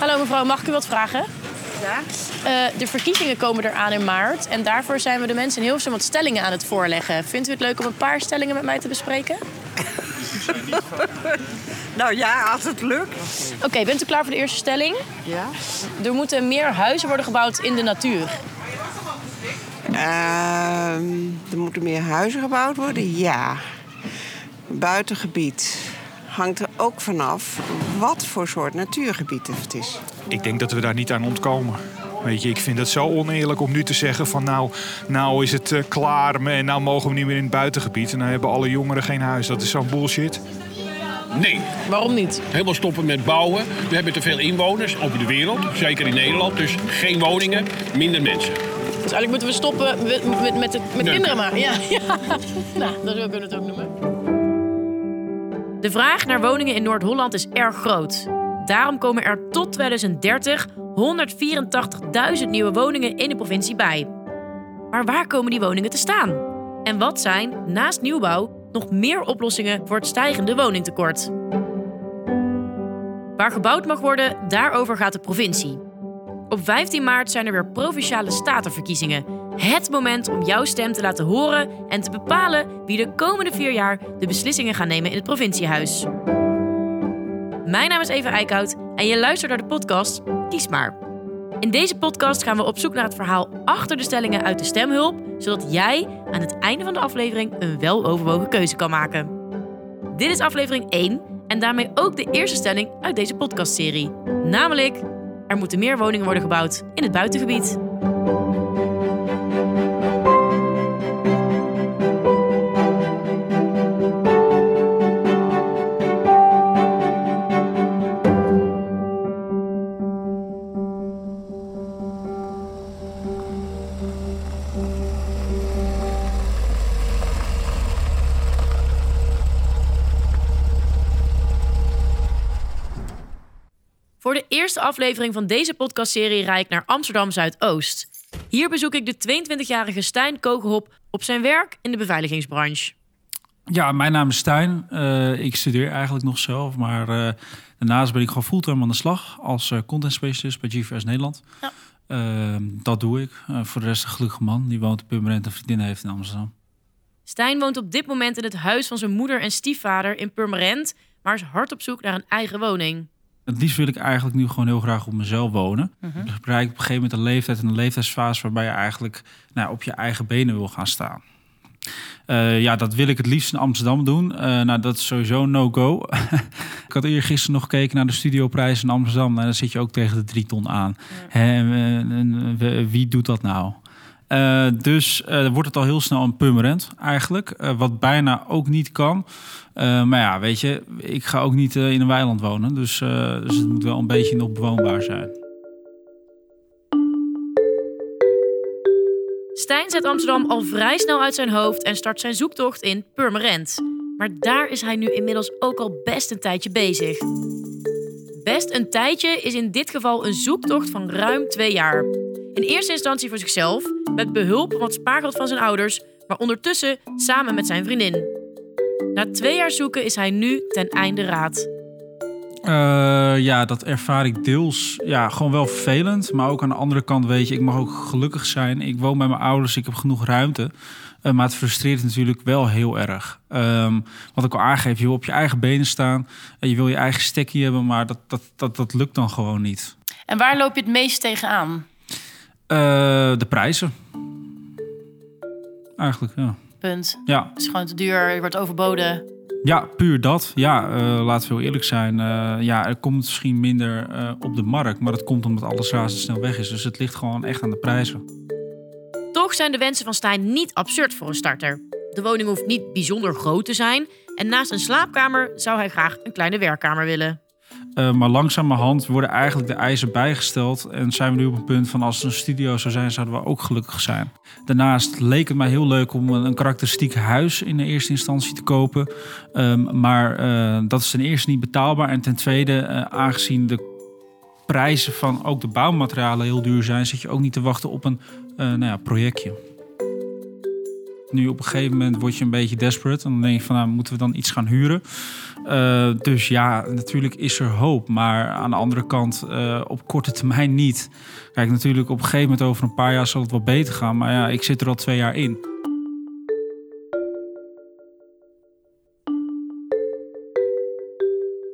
Hallo mevrouw, mag ik u wat vragen? Ja? Eh, de verkiezingen komen eraan in maart. En daarvoor zijn we de mensen in Hilversum wat stellingen aan het voorleggen. Vindt u het leuk om een paar stellingen met mij te bespreken? Nou ja, als het lukt. Oké, bent u klaar voor de eerste stelling? Ja? Er moeten meer huizen worden gebouwd in de natuur. Ehm, er moeten meer huizen gebouwd worden? Ja. Buitengebied hangt er ook vanaf wat voor soort natuurgebied het is. Ik denk dat we daar niet aan ontkomen. Weet je, ik vind het zo oneerlijk om nu te zeggen van nou, nou is het eh, klaar en nou mogen we niet meer in het buitengebied. En dan hebben alle jongeren geen huis. Dat is zo'n bullshit. Nee, Waarom niet? helemaal stoppen met bouwen. We hebben te veel inwoners over de wereld, zeker in Nederland. Dus geen woningen, minder mensen. Dus eigenlijk moeten we stoppen met, met, met, het- met kinderen maar. Ja, ja. Nou, dat kunnen we het ook noemen. De vraag naar woningen in Noord-Holland is erg groot. Daarom komen er tot 2030 184.000 nieuwe woningen in de provincie bij. Maar waar komen die woningen te staan? En wat zijn, naast nieuwbouw, nog meer oplossingen voor het stijgende woningtekort? Waar gebouwd mag worden, daarover gaat de provincie. Op 15 maart zijn er weer provinciale statenverkiezingen. Het moment om jouw stem te laten horen en te bepalen wie de komende vier jaar de beslissingen gaan nemen in het provinciehuis. Mijn naam is Eva Eickhout en je luistert naar de podcast Kies maar. In deze podcast gaan we op zoek naar het verhaal achter de stellingen uit de stemhulp, zodat jij aan het einde van de aflevering een weloverwogen keuze kan maken. Dit is aflevering 1 en daarmee ook de eerste stelling uit deze podcastserie. Namelijk, er moeten meer woningen worden gebouwd in het buitengebied. Eerste aflevering van deze podcastserie rijd ik naar Amsterdam Zuidoost. Hier bezoek ik de 22-jarige Stijn Kogelhop op zijn werk in de beveiligingsbranche. Ja, mijn naam is Stijn. Eh, ik studeer eigenlijk nog zelf, maar eh, daarnaast ben ik gewoon fulltime aan de slag als eh, content specialist bij GVS Nederland. Ja. Eh, dat doe ik. Voor de rest een gelukkige man die woont in Purmerend en vriendin heeft in Amsterdam. Stijn woont op dit moment in het huis van zijn moeder en stiefvader in Purmerend, maar is hard op zoek naar een eigen woning. Het liefst wil ik eigenlijk nu gewoon heel graag op mezelf wonen. Dus ik bereik op een gegeven moment een leeftijd en een leeftijdsfase waarbij je eigenlijk nou, op je eigen benen wil gaan staan. Eh, ja, dat wil ik het liefst in Amsterdam doen. Eh, nou, dat is sowieso no-go. ik had eergisteren nog gekeken naar de studioprijs in Amsterdam. Nou, dan zit je ook tegen de drie ton aan. Hè, en, en, en, wie doet dat nou? Eh, dus eh, wordt het al heel snel een pummerend eigenlijk. eh, wat bijna ook niet kan. Maar ja, weet je, ik ga ook niet in een weiland wonen. Dus, dus het moet wel een beetje nog bewoonbaar zijn. Stijn zet Amsterdam al vrij snel uit zijn hoofd en start zijn zoektocht in Purmerend. Maar daar is hij nu inmiddels ook al best een tijdje bezig. Best een tijdje is in dit geval een zoektocht van ruim twee jaar. In eerste instantie voor zichzelf, met behulp van het spaargeld van zijn ouders, maar ondertussen samen met zijn vriendin. Na twee jaar zoeken is hij nu ten einde raad. Eh, ja, dat ervaar ik deels ja, gewoon wel vervelend. Maar ook aan de andere kant weet je, ik mag ook gelukkig zijn. Ik woon bij mijn ouders, ik heb genoeg ruimte. Eh, maar het frustreert natuurlijk wel heel erg. Ehm, wat ik al aangeef, je wil op je eigen benen staan. en je wil je eigen stekkie hebben, maar dat, dat, dat, dat lukt dan gewoon niet. En waar loop je het meest tegenaan? Eh, de prijzen. Eigenlijk, ja. Punt. Ja, Het is gewoon te duur, je wordt overboden. Ja, puur dat. Ja, eh, laten we heel eerlijk zijn. Eh, ja, er komt misschien minder eh, op de markt, maar dat komt omdat alles razendsnel weg is. Dus het ligt gewoon echt aan de prijzen. Toch zijn de wensen van Stijn niet absurd voor een starter. De woning hoeft niet bijzonder groot te zijn. En naast een slaapkamer zou hij graag een kleine werkkamer willen. Eh, maar langzamerhand worden eigenlijk de eisen bijgesteld. En zijn we nu op een punt van als het een studio zou zijn, zouden we ook gelukkig zijn. Daarnaast leek het mij heel leuk om een, karakteristiek huis in de eerste instantie te kopen. Ehm, maar eh, dat is ten eerste niet betaalbaar. En ten tweede, eh, aangezien de prijzen van ook de bouwmaterialen heel duur zijn, zit je ook niet te wachten op een nou ja, projectje. Nu op een gegeven moment word je een beetje desperate. En dan denk je van, nou, moeten we dan iets gaan huren? Uh, dus ja, natuurlijk is er hoop. Maar aan de andere kant, uh, op korte termijn niet. Kijk, natuurlijk op een gegeven moment over een paar jaar zal het wel beter gaan. Maar ja, ik zit er al twee jaar in.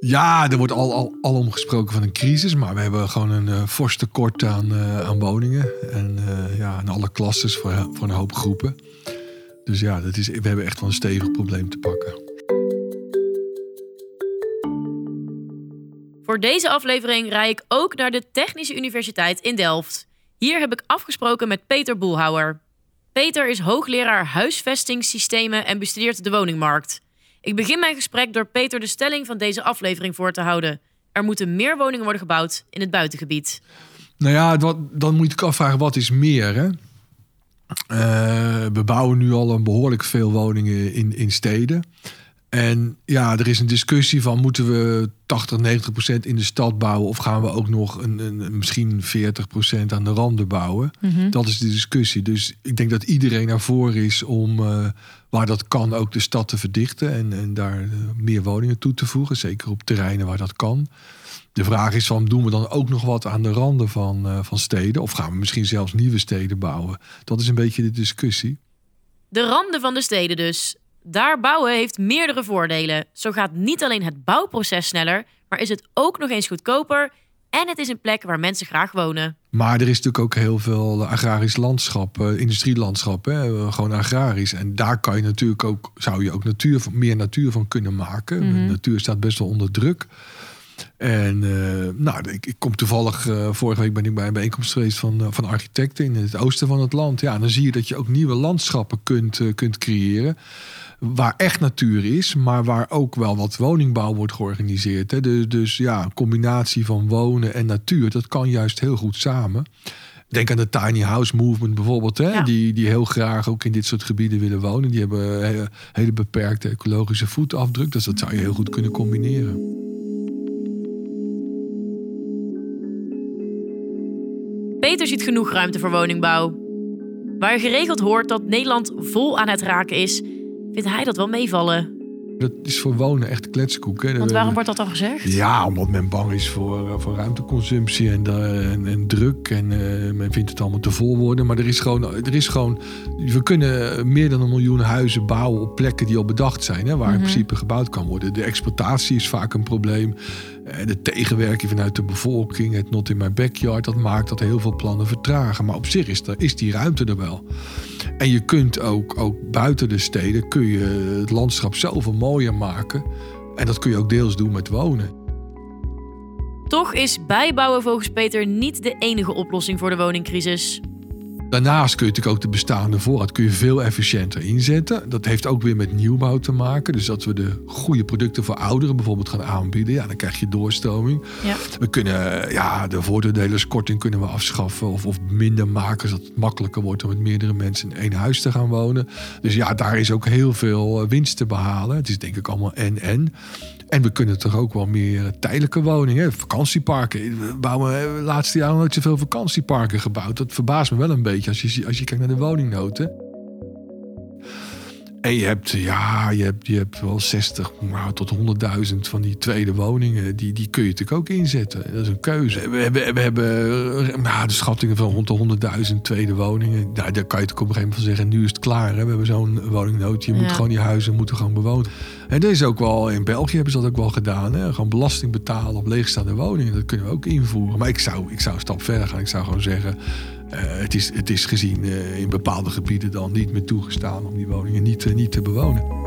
Ja, er wordt al, al, al om gesproken van een crisis. Maar we hebben gewoon een uh, fors tekort aan, aan woningen. En uh, ja, in alle klasses voor, voor een hoop groepen. Dus ja, dat is, we hebben echt wel een stevig probleem te pakken. Voor deze aflevering rij ik ook naar de Technische Universiteit in Delft. Hier heb ik afgesproken met Peter Boelhouwer. Peter is hoogleraar huisvestingssystemen en bestudeert de woningmarkt. Ik begin mijn gesprek door Peter de stelling van deze aflevering voor te houden. Er moeten meer woningen worden gebouwd in het buitengebied. Nou ja, dan moet ik afvragen wat is meer. Hè? Uh, we bouwen nu al een behoorlijk veel woningen in, in steden. En ja, er is een discussie van moeten we 80, 90 procent in de stad bouwen of gaan we ook nog een, een misschien 40 procent aan de randen bouwen? Mm-hmm. Dat is de discussie. Dus ik denk dat iedereen ervoor is om uh, waar dat kan ook de stad te verdichten en, en daar uh, meer woningen toe te voegen. Zeker op terreinen waar dat kan. De vraag is van doen we dan ook nog wat aan de randen van, uh, van steden of gaan we misschien zelfs nieuwe steden bouwen? Dat is een beetje de discussie. De randen van de steden dus. Daar bouwen heeft meerdere voordelen. Zo gaat niet alleen het bouwproces sneller, maar is het ook nog eens goedkoper. En het is een plek waar mensen graag wonen. Maar er is natuurlijk ook heel veel agrarisch landschap, uh, industrielandschap, hè, gewoon agrarisch. En daar kan je natuurlijk ook, zou je ook natuur, meer natuur van kunnen maken. De natuur staat best wel onder druk. En uh, nou, ik, ik, kom toevallig, uh, vorige week ben ik bij een bijeenkomst geweest van, uh, van architecten in het oosten van het land. Ja, dan zie je dat je ook nieuwe landschappen kunt, kunt creëren waar echt natuur is, maar waar ook wel wat woningbouw wordt georganiseerd. Hè. Dus, dus ja, een combinatie van wonen en natuur, dat kan juist heel goed samen. Denk aan de tiny house movement bijvoorbeeld, hè? Die, die heel graag ook in dit soort gebieden willen wonen. Die hebben een hele beperkte ecologische voetafdruk, dus dat zou je heel goed kunnen combineren. Peter ziet genoeg ruimte voor woningbouw. Waar je geregeld hoort dat Nederland vol aan het raken is, vindt hij dat wel meevallen. Dat is voor wonen echt kletskoek. Hè? Want waarom wordt dat dan gezegd? Ja, omdat men bang is voor, eh, voor ruimteconsumptie en, en, en druk. En uh, men vindt het allemaal te vol worden. Maar er is, gewoon, er is gewoon... We kunnen meer dan een miljoen huizen bouwen op plekken die al bedacht zijn. Hè, waar in mhm. principe gebouwd kan worden. De exploitatie is vaak een probleem. Eh, de tegenwerking vanuit de bevolking, het not in my backyard, dat maakt dat heel veel plannen vertragen. Maar op zich is, er, is die ruimte er wel. En je kunt ook, ook buiten de steden kun je het landschap zoveel mooier maken. En dat kun je ook deels doen met wonen. Toch is bijbouwen volgens Peter niet de enige oplossing voor de woningcrisis. Daarnaast kun je natuurlijk ook de bestaande voorraad kun je veel efficiënter inzetten. Dat heeft ook weer met nieuwbouw te maken. Dus dat we de goede producten voor ouderen bijvoorbeeld gaan aanbieden. Ja, dan krijg je doorstroming. Ja. We kunnen ja, de voordeelerskorting kunnen we afschaffen of, of minder maken. Zodat het makkelijker wordt om met meerdere mensen in één huis te gaan wonen. Dus ja, daar is ook heel veel winst te behalen. Het is denk ik allemaal en-en. En we kunnen toch ook wel meer tijdelijke woningen, vakantieparken. We bouwen de laatste jaren nooit zoveel vakantieparken gebouwd. Dat verbaast me wel een beetje als je, als je kijkt naar de woningnoten. En je hebt, ja, je hebt, je hebt wel 60 nou, tot 100.000 van die tweede woningen. Die, die kun je natuurlijk ook inzetten. Dat is een keuze. We hebben, we hebben nou, de schattingen van rond de 100.000 tweede woningen. Nou, daar kan je het op een gegeven moment van zeggen. Nu is het klaar. Hè? We hebben zo'n woningnood. Je moet gewoon die huizen moeten gewoon bewoond. En dat is ook wel, in België hebben ze dat ook wel gedaan. Hè? Gewoon belasting betalen op leegstaande woningen. Dat kunnen we ook invoeren. Maar ik zou, ik zou een stap verder gaan. Ik zou gewoon zeggen. Uh, het, is, het is gezien uh, in bepaalde gebieden dan niet meer toegestaan om die woningen niet, uh, niet te bewonen.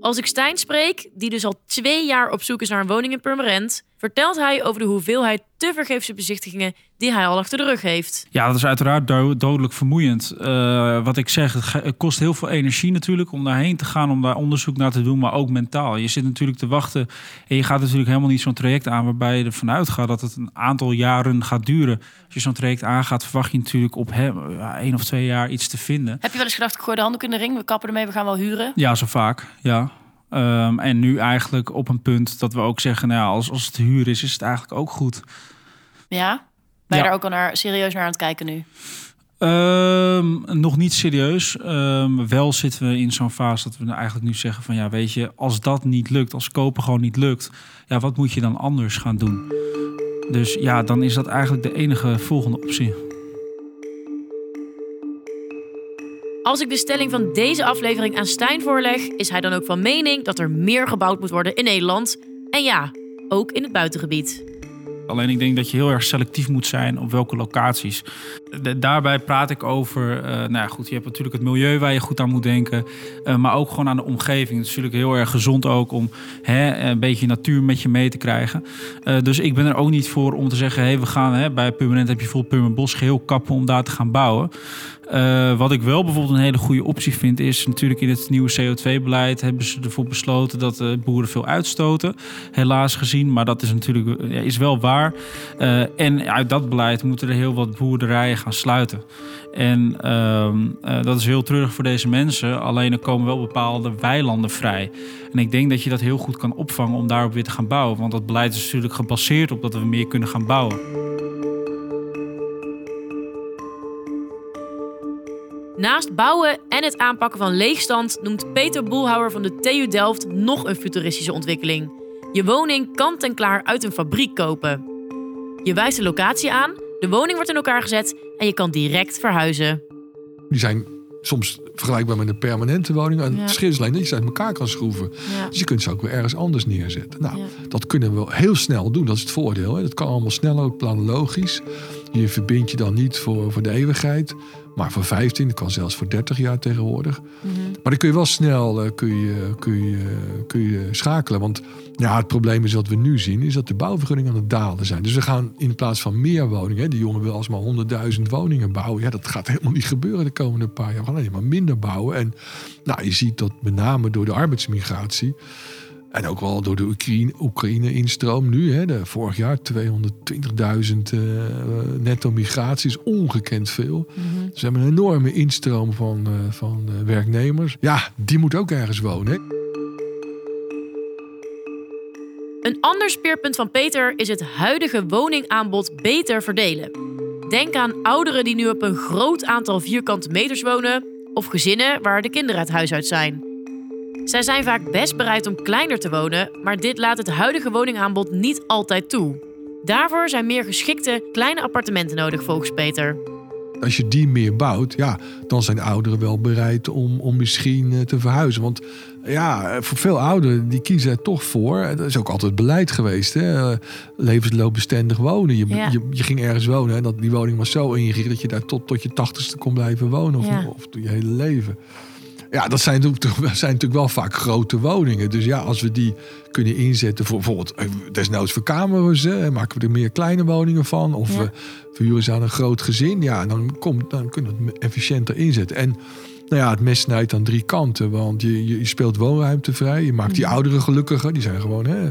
Als ik Stijn spreek, die dus al twee jaar op zoek is naar een woning in Purmerend, vertelt hij over de hoeveelheid tevergeefse bezichtigingen die hij al achter de rug heeft. Ja, dat is uiteraard dodelijk vermoeiend. Uh, wat ik zeg, het kost heel veel energie natuurlijk om daarheen te gaan, om daar onderzoek naar te doen, maar ook mentaal. Je zit natuurlijk te wachten en je gaat natuurlijk helemaal niet zo'n traject aan waarbij je ervan uitgaat dat het een aantal jaren gaat duren. Als je zo'n traject aangaat, verwacht je natuurlijk op hem, één of twee jaar iets te vinden. Heb je wel eens gedacht, ik gooi de handdoek in de ring, we kappen ermee, we gaan wel huren? Ja, zo vaak, ja. Um, en nu eigenlijk op een punt dat we ook zeggen, nou ja, als, als het huur is, is het eigenlijk ook goed. Ja? Ben je Ja. daar ook al naar, serieus naar aan het kijken nu? Ehm, nog niet serieus. Ehm, wel zitten we in zo'n fase dat we nou eigenlijk nu zeggen van ja, weet je, als dat niet lukt, als kopen gewoon niet lukt, ja, wat moet je dan anders gaan doen? Dus ja, dan is dat eigenlijk de enige volgende optie. Als ik de stelling van deze aflevering aan Stijn voorleg, is hij dan ook van mening dat er meer gebouwd moet worden in Nederland. En ja, ook in het buitengebied. Alleen ik denk dat je heel erg selectief moet zijn op welke locaties. Daarbij praat ik over, eh, nou ja, goed, je hebt natuurlijk het milieu waar je goed aan moet denken. eh, maar ook gewoon aan de omgeving. Het is natuurlijk heel erg gezond ook om hè, een beetje natuur met je mee te krijgen. Eh, dus ik ben er ook niet voor om te zeggen, hey, we gaan hè, bij Permanent heb je vol Purmerend Bos geheel kappen om daar te gaan bouwen. Eh, wat ik wel bijvoorbeeld een hele goede optie vind, is natuurlijk in het nieuwe CO2-beleid hebben ze ervoor besloten dat eh, boeren veel uitstoten. Helaas gezien, maar dat is natuurlijk eh, ja, is wel waar. En uit dat beleid moeten er heel wat boerderijen gaan sluiten. En ehm, eh, dat is heel treurig voor deze mensen. Alleen er komen wel bepaalde weilanden vrij. En ik denk dat je dat heel goed kan opvangen om daarop weer te gaan bouwen. Want dat beleid is natuurlijk gebaseerd op dat we meer kunnen gaan bouwen. Naast bouwen en het aanpakken van leegstand noemt Peter Boelhouwer van de TU Delft nog een futuristische ontwikkeling. Je woning kant en klaar uit een fabriek kopen. Je wijst de locatie aan, de woning wordt in elkaar gezet en je kan direct verhuizen. Die zijn soms vergelijkbaar met een permanente woning. En Ja. het verschil is alleen dat je ze uit elkaar kan schroeven. Ja. Dus je kunt ze ook weer ergens anders neerzetten. Nou, Ja. dat kunnen we heel snel doen. Dat is het voordeel. Hè. Dat kan allemaal snel, ook planologisch. Je verbindt je dan niet voor, voor de eeuwigheid. Maar voor 15, dat kan zelfs voor 30 jaar tegenwoordig. Maar dan kun je wel snel eh, kun je, kun je, kun je schakelen. Want ja, het probleem is wat we nu zien, is dat de bouwvergunningen aan het dalen zijn. Dus we gaan in plaats van meer woningen, hè, die jongen wil alsmaar 100.000 woningen bouwen. Ja, dat gaat helemaal niet gebeuren de komende paar jaar. We gaan alleen maar minder bouwen. En nou, je ziet dat met name door de arbeidsmigratie. En ook wel door de Oekraïne- Oekraïne-instroom nu. Hè, de, vorig jaar 220.000 eh, netto migratie is ongekend veel. Dus we hebben een enorme instroom van, eh, van eh, werknemers. Ja, die moet ook ergens wonen. Hè. Een ander speerpunt van Peter is het huidige woningaanbod beter verdelen. Denk aan ouderen die nu op een groot aantal vierkante meters wonen, of gezinnen waar de kinderen het huis uit zijn. Zij zijn vaak best bereid om kleiner te wonen, maar dit laat het huidige woningaanbod niet altijd toe. Daarvoor zijn meer geschikte kleine appartementen nodig volgens Peter. Als je die meer bouwt, ja, dan zijn ouderen wel bereid om, om misschien eh, te verhuizen. Want ja, voor veel ouderen, die kiezen er toch voor. Dat is ook altijd beleid geweest. Hè? eh, Levensloopbestendig wonen. Je, Ja. je, je ging ergens wonen en dat, die woning was zo ingericht... dat je daar tot, tot je tachtigste kon blijven wonen. Of, Ja. of je hele leven. Ja, dat zijn natuurlijk, toch- zijn natuurlijk wel vaak grote woningen. Dus ja, als we die kunnen inzetten voor bijvoorbeeld eh, desnoods voor kamers, hè, maken we er meer kleine woningen van. Of Ja. we verhuren ze aan een groot gezin. Ja, dan, komt, dan kunnen we het efficiënter inzetten. En nou ja, het mes snijdt aan drie kanten. Want je, je, je speelt woonruimte vrij. Je maakt die Mhm. ouderen gelukkiger. Die zijn gewoon, hè,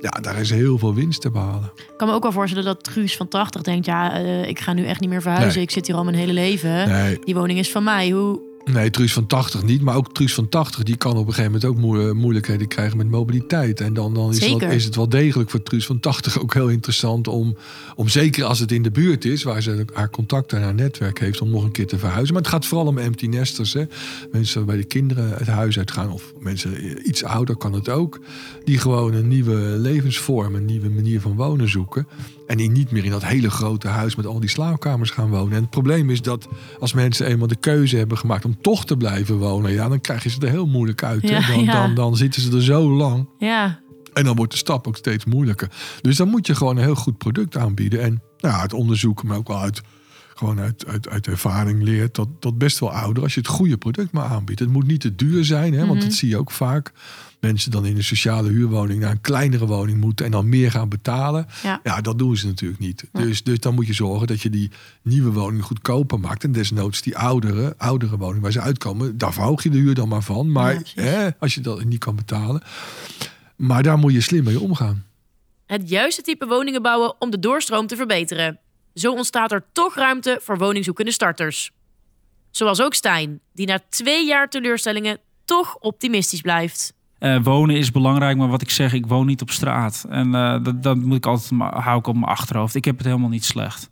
ja, daar is heel veel winst te behalen. Ik kan me ook wel voorstellen dat Truus van 80 denkt: ja, eh, ik ga nu echt niet meer verhuizen. Nee. Ik zit hier al mijn hele leven. Nee, Die woning is van mij. Hoe. Nee, Truus van 80 niet. Maar ook Truus van 80 die kan op een gegeven moment ook moe- moeilijkheden krijgen met mobiliteit. En dan, dan is, dat, is het wel degelijk voor Truus van 80 ook heel interessant om, om zeker als het in de buurt is, waar ze haar contacten en haar netwerk heeft, om nog een keer te verhuizen. Maar het gaat vooral om empty nesters. Hè. Mensen bij de kinderen het huis uitgaan, of mensen iets ouder kan het ook. Die gewoon een nieuwe levensvorm, een nieuwe manier van wonen zoeken. En die niet meer in dat hele grote huis met al die slaapkamers gaan wonen. En het probleem is dat als mensen eenmaal de keuze hebben gemaakt om toch te blijven wonen, ja, dan krijg je ze er heel moeilijk uit. Ja, Dan, ja. Dan, dan zitten ze er zo lang. Ja, En dan wordt de stap ook steeds moeilijker. Dus dan moet je gewoon een heel goed product aanbieden. En nou, uit onderzoek, maar ook wel uit, gewoon uit, uit, uit ervaring leert dat, dat best wel ouder als je het goede product maar aanbiedt. Het moet niet te duur zijn, hè, want dat zie je ook vaak. Mensen dan in een sociale huurwoning naar een kleinere woning moeten en dan meer gaan betalen. Ja. Ja, dat doen ze natuurlijk niet. Dus, dus dan moet je zorgen dat je die nieuwe woning goedkoper maakt. En desnoods die oudere, oudere woning waar ze uitkomen, daar verhoog je de huur dan maar van. Maar Ja, hè, als je dat niet kan betalen. Maar daar moet je slim mee omgaan. het juiste type woningen bouwen om de doorstroom te verbeteren. Zo ontstaat er toch ruimte voor woningzoekende starters. Zoals ook Stijn, die na twee jaar teleurstellingen toch optimistisch blijft. Eh, wonen is belangrijk, maar wat ik zeg, ik woon niet op straat. En eh, dat, dat moet ik altijd hou ik op mijn achterhoofd. Ik heb het helemaal niet slecht.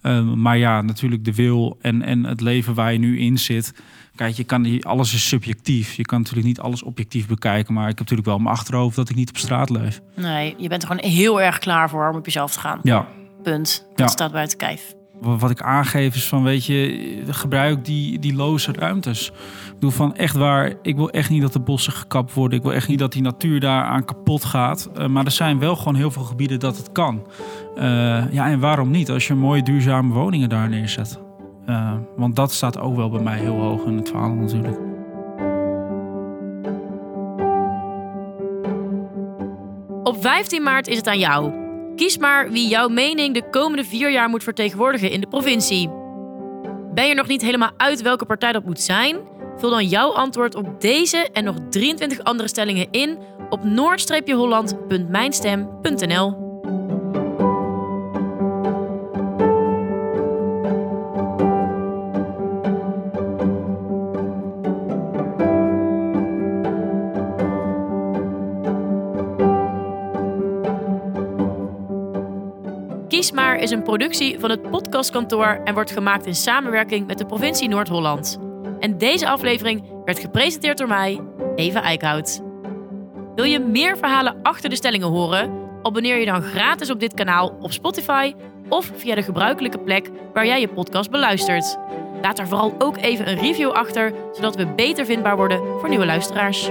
Eh, maar ja, natuurlijk de wil en, en het leven waar je nu in zit. Kijk, je kan alles is subjectief. Je kan natuurlijk niet alles objectief bekijken. Maar ik heb natuurlijk wel mijn achterhoofd dat ik niet op straat leef. Nee, je bent er gewoon heel erg klaar voor om op jezelf te gaan. Ja, Punt. Dat Ja. staat buiten kijf. Wa- wat ik aangeef is van, weet je, gebruik die, die loze ruimtes. Ik bedoel van, echt waar, ik wil echt niet dat de bossen gekapt worden. Ik wil echt niet dat die natuur daar aan kapot gaat. Eh, maar er zijn wel gewoon heel veel gebieden dat het kan. Eh, ja, en waarom niet? Als je mooie duurzame woningen daar neerzet. Eh, want dat staat ook wel bij mij heel hoog in het verhaal natuurlijk. Op 15 maart is het aan jou. Kies maar wie jouw mening de komende vier jaar moet vertegenwoordigen in de provincie. Ben je nog niet helemaal uit welke partij dat moet zijn? Vul dan jouw antwoord op deze en nog 23 andere stellingen in op noord-holland.mijnstem.nl. is een productie van het podcastkantoor en wordt gemaakt in samenwerking met de provincie Noord-Holland. En deze aflevering werd gepresenteerd door mij, Eva Eickhout. Wil je meer verhalen achter de stellingen horen? Abonneer je dan gratis op dit kanaal op Spotify of via de gebruikelijke plek waar jij je podcast beluistert. Laat er vooral ook even een review achter, zodat we beter vindbaar worden voor nieuwe luisteraars.